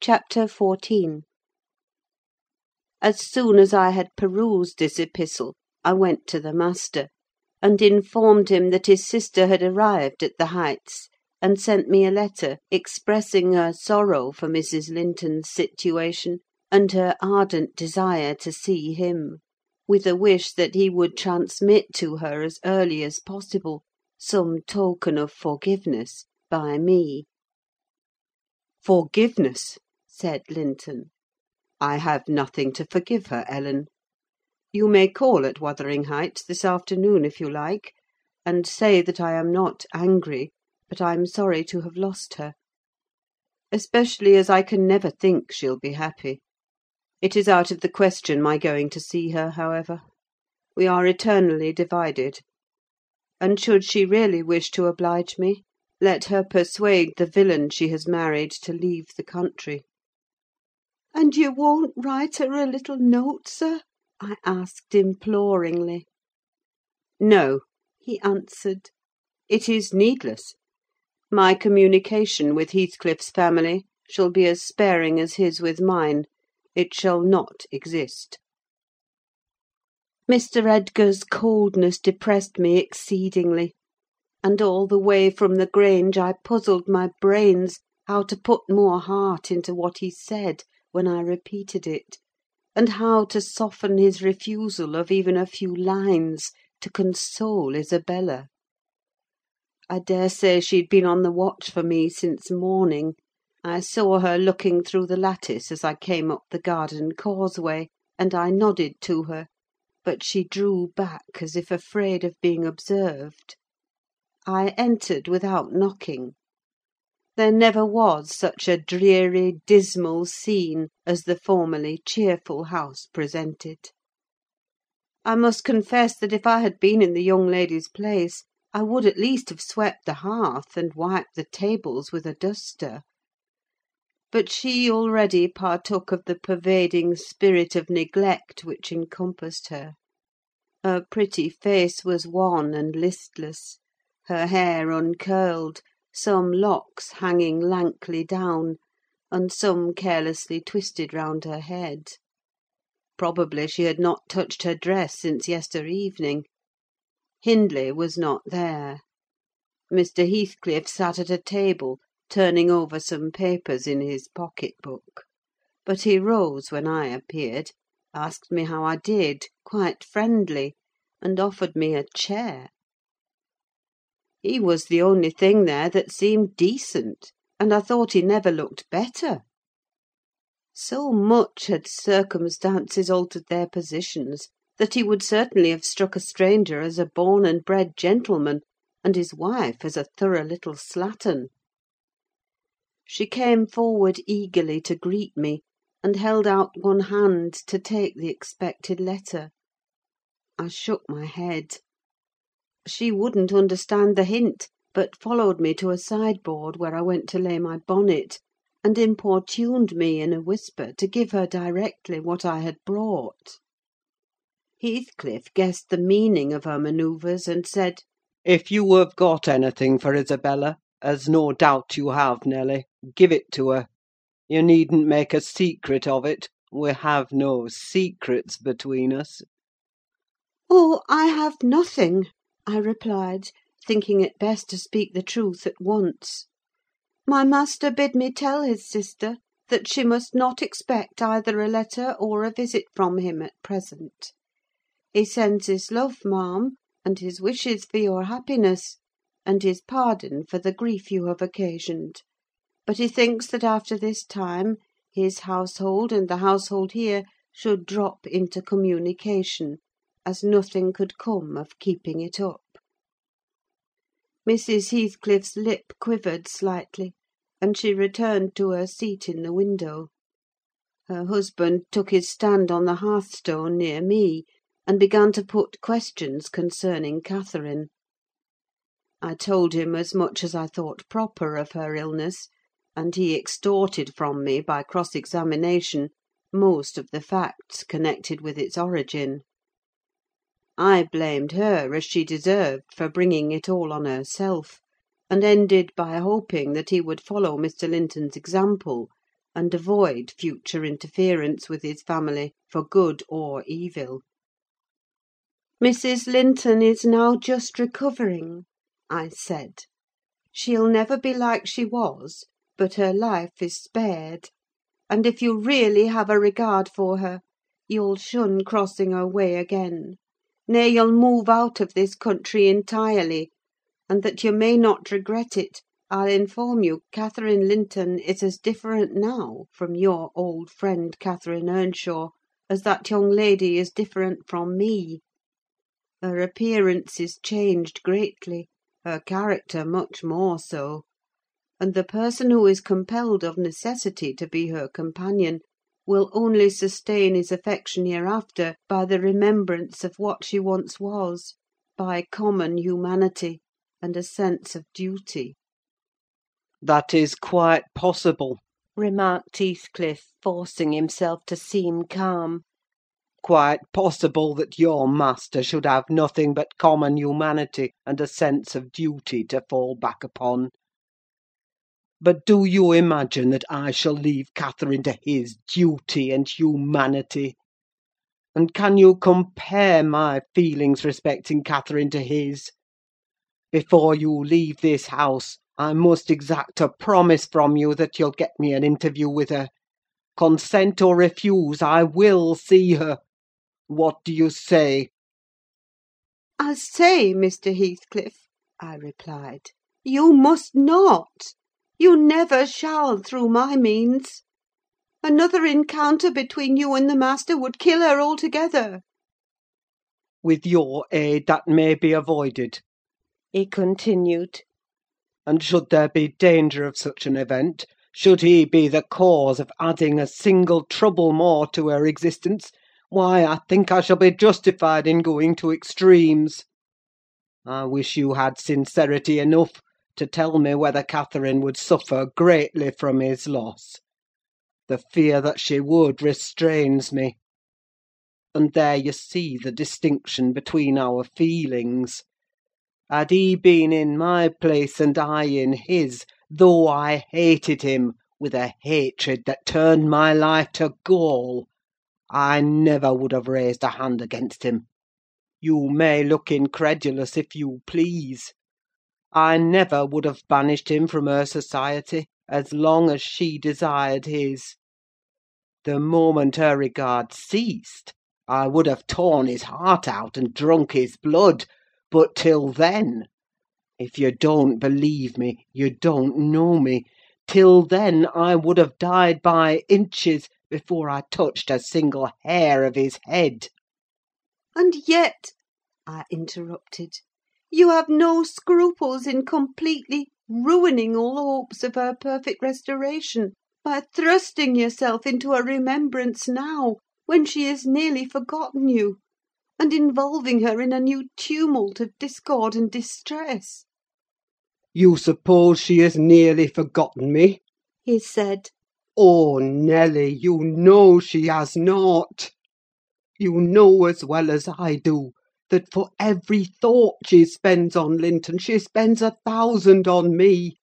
CHAPTER XIV As soon as I had perused this epistle, I went to the master, and informed him that his sister had arrived at the Heights, and sent me a letter, expressing her sorrow for Mrs. Linton's situation, and her ardent desire to see him; with a wish that he would transmit to her, as early as possible, some token of forgiveness by me. "Forgiveness!" Said Linton. "I have nothing to forgive her, Ellen. You may call at Wuthering Heights this afternoon, if you like, and say that I am not angry, but I'm sorry to have lost her: especially as I can never think she'll be happy. It is out of the question my going to see her, however: we are eternally divided; and should she really wish to oblige me, let her persuade the villain she has married to leave the country." "And you won't write her a little note, sir?" I asked imploringly. "No," he answered. "It is needless. My communication with Heathcliff's family shall be as sparing as his with mine: it shall not exist." Mr. Edgar's coldness depressed me exceedingly; and all the way from the Grange I puzzled my brains how to put more heart into what he said, when I repeated it, and how to soften his refusal of even a few lines to console Isabella. I daresay she had been on the watch for me since morning: I saw her looking through the lattice as I came up the garden causeway, and I nodded to her; but she drew back, as if afraid of being observed. I entered without knocking. There never was such a dreary, dismal scene as the formerly cheerful house presented. I must confess that if I had been in the young lady's place, I would at least have swept the hearth and wiped the tables with a duster. But she already partook of the pervading spirit of neglect which encompassed her. Her pretty face was wan and listless, her hair uncurled, some locks hanging lankly down, and some carelessly twisted round her head. Probably she had not touched her dress since yester evening. Hindley was not there. Mr. Heathcliff sat at a table, turning over some papers in his pocket book; but he rose when I appeared, asked me how I did, quite friendly, and offered me a chair. He was the only thing there that seemed decent, and I thought he never looked better. So much had circumstances altered their positions, that he would certainly have struck a stranger as a born and bred gentleman, and his wife as a thorough little slattern. She came forward eagerly to greet me, and held out one hand to take the expected letter. I shook my head. She wouldn't understand the hint, but followed me to a sideboard, where I went to lay my bonnet, and importuned me in a whisper to give her directly what I had brought. Heathcliff guessed the meaning of her manoeuvres, and said, "If you have got anything for Isabella, as no doubt you have, Nelly, give it to her. You needn't make a secret of it: we have no secrets between us." "Oh, I have nothing," I replied, thinking it best to speak the truth at once. "My master bid me tell his sister that she must not expect either a letter or a visit from him at present. He sends his love, ma'am, and his wishes for your happiness, and his pardon for the grief you have occasioned; but he thinks that after this time his household and the household here should drop into communication, as nothing could come of keeping it up." Mrs. Heathcliff's lip quivered slightly, and she returned to her seat in the window. Her husband took his stand on the hearthstone near me, and began to put questions concerning Catherine. I told him as much as I thought proper of her illness, and he extorted from me, by cross examination, most of the facts connected with its origin. I blamed her, as she deserved, for bringing it all on herself, and ended by hoping that he would follow Mr. Linton's example, and avoid future interference with his family, for good or evil. "Mrs. Linton is now just recovering," I said. "She'll never be like she was, but her life is spared; and if you really have a regard for her, you'll shun crossing her way again: nay, you'll move out of this country entirely; and that you may not regret it, I'll inform you Catherine Linton is as different now from your old friend Catherine Earnshaw as that young lady is different from me. Her appearance is changed greatly, her character much more so; and the person who is compelled of necessity to be her companion will only sustain his affection hereafter by the remembrance of what she once was, by common humanity, and a sense of duty." "That is quite possible," remarked Heathcliff, forcing himself to seem calm. "Quite possible that your master should have nothing but common humanity and a sense of duty to fall back upon. But do you imagine that I shall leave Catherine to his duty and humanity? And can you compare my feelings respecting Catherine to his? Before you leave this house, I must exact a promise from you that you'll get me an interview with her. Consent or refuse, I will see her. What do you say?" "I say, Mr. Heathcliff," I replied, "you must not. You never shall, through my means. Another encounter between you and the master would kill her altogether." "With your aid that may be avoided," he continued. "And should there be danger of such an event, should he be the cause of adding a single trouble more to her existence, why, I think I shall be justified in going to extremes. I wish you had sincerity enough to tell me whether Catherine would suffer greatly from his loss. The fear that she would restrains me. And there you see the distinction between our feelings. Had he been in my place and I in his, though I hated him with a hatred that turned my life to gall, I never would have raised a hand against him. You may look incredulous if you please. I never would have banished him from her society, as long as she desired his. The moment her regard ceased, I would have torn his heart out and drunk his blood; but till then—if you don't believe me, you don't know me—till then I would have died by inches before I touched a single hair of his head." "And yet," I interrupted, you have no scruples in completely ruining all hopes of her perfect restoration, by thrusting yourself into her remembrance now, when she has nearly forgotten you, and involving her in a new tumult of discord and distress." "You suppose she has nearly forgotten me?" he said. "Oh, Nelly, you know she has not! You know as well as I do that for every thought she spends on Linton, she spends a thousand on me.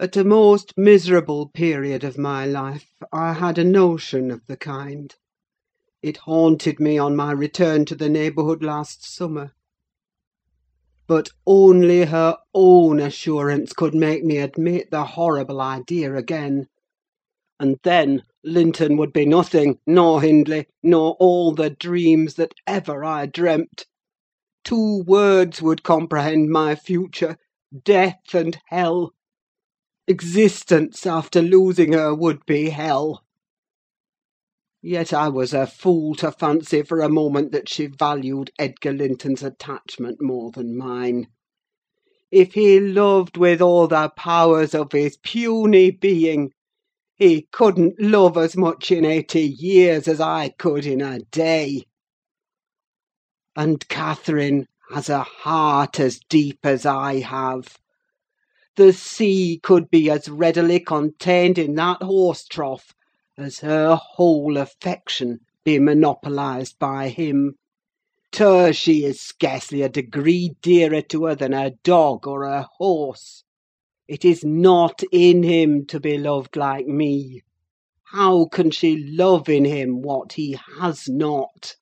At a most miserable period of my life, I had a notion of the kind. It haunted me on my return to the neighbourhood last summer. But only her own assurance could make me admit the horrible idea again. And then Linton would be nothing, nor Hindley, nor all the dreams that ever I dreamt. Two words would comprehend my future—death and hell. Existence, after losing her, would be hell. Yet I was a fool to fancy for a moment that she valued Edgar Linton's attachment more than mine. If he loved with all the powers of his puny being, he couldn't love as much in eighty years as I could in a day. And Catherine has a heart as deep as I have. The sea could be as readily contained in that horse trough as her whole affection be monopolised by him. To her she is scarcely a degree dearer to her than a dog or a horse. It is not in him to be loved like me. How can she love in him what he has not?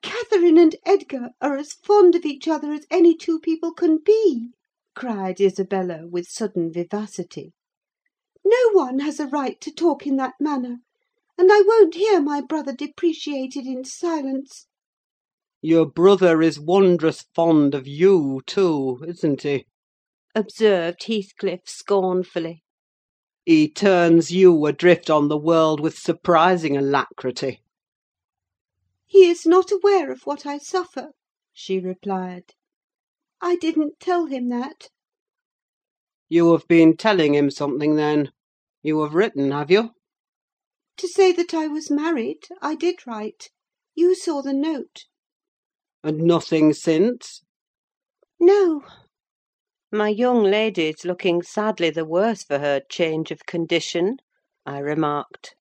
"Catherine and Edgar are as fond of each other as any two people can be!" cried Isabella, with sudden vivacity. "No one has a right to talk in that manner; and I won't hear my brother depreciated in silence." Your brother is wondrous fond of you, too, isn't he? Observed Heathcliff scornfully. He turns you adrift on the world with surprising alacrity. "He is not aware of what I suffer," she replied. "I didn't tell him that." You have been telling him something, then? You have written, have you? To say that I was married, I did write. You saw the note. And nothing since? No. My young lady's looking sadly the worse for her change of condition, I remarked.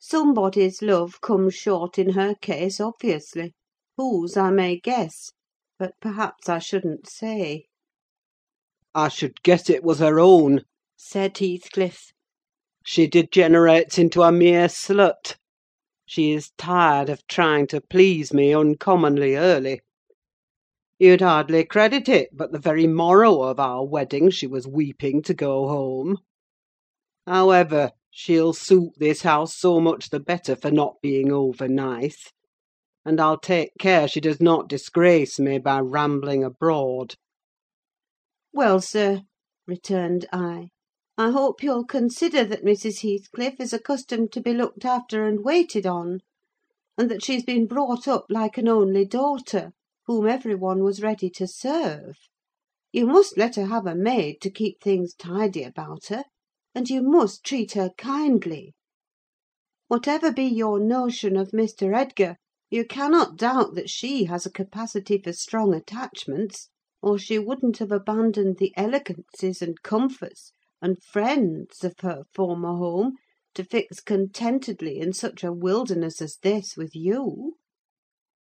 Somebody's love comes short in her case, obviously: whose I may guess, but perhaps I shouldn't say. I should guess it was her own, said Heathcliff. She degenerates into a mere slut. She is tired of trying to please me uncommonly early. You'd hardly credit it, but the very morrow of our wedding she was weeping to go home. However, she'll suit this house so much the better for not being over nice; and I'll take care she does not disgrace me by rambling abroad." "Well, sir," returned I, "I hope you'll consider that Mrs. Heathcliff is accustomed to be looked after and waited on, and that she's been brought up like an only daughter whom every one was ready to serve. You must let her have a maid to keep things tidy about her, and you must treat her kindly. Whatever be your notion of Mr. Edgar, you cannot doubt that she has a capacity for strong attachments, or she wouldn't have abandoned the elegancies and comforts and friends of her former home to fix contentedly in such a wilderness as this with you.